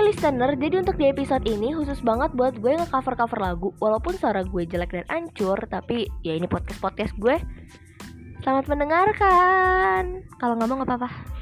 Hai listener, jadi untuk di episode ini khusus banget buat gue nge-cover-cover lagu. Walaupun suara gue jelek dan ancur, tapi ya ini podcast-podcast gue. Selamat mendengarkan. Kalau nggak mau nggak apa-apa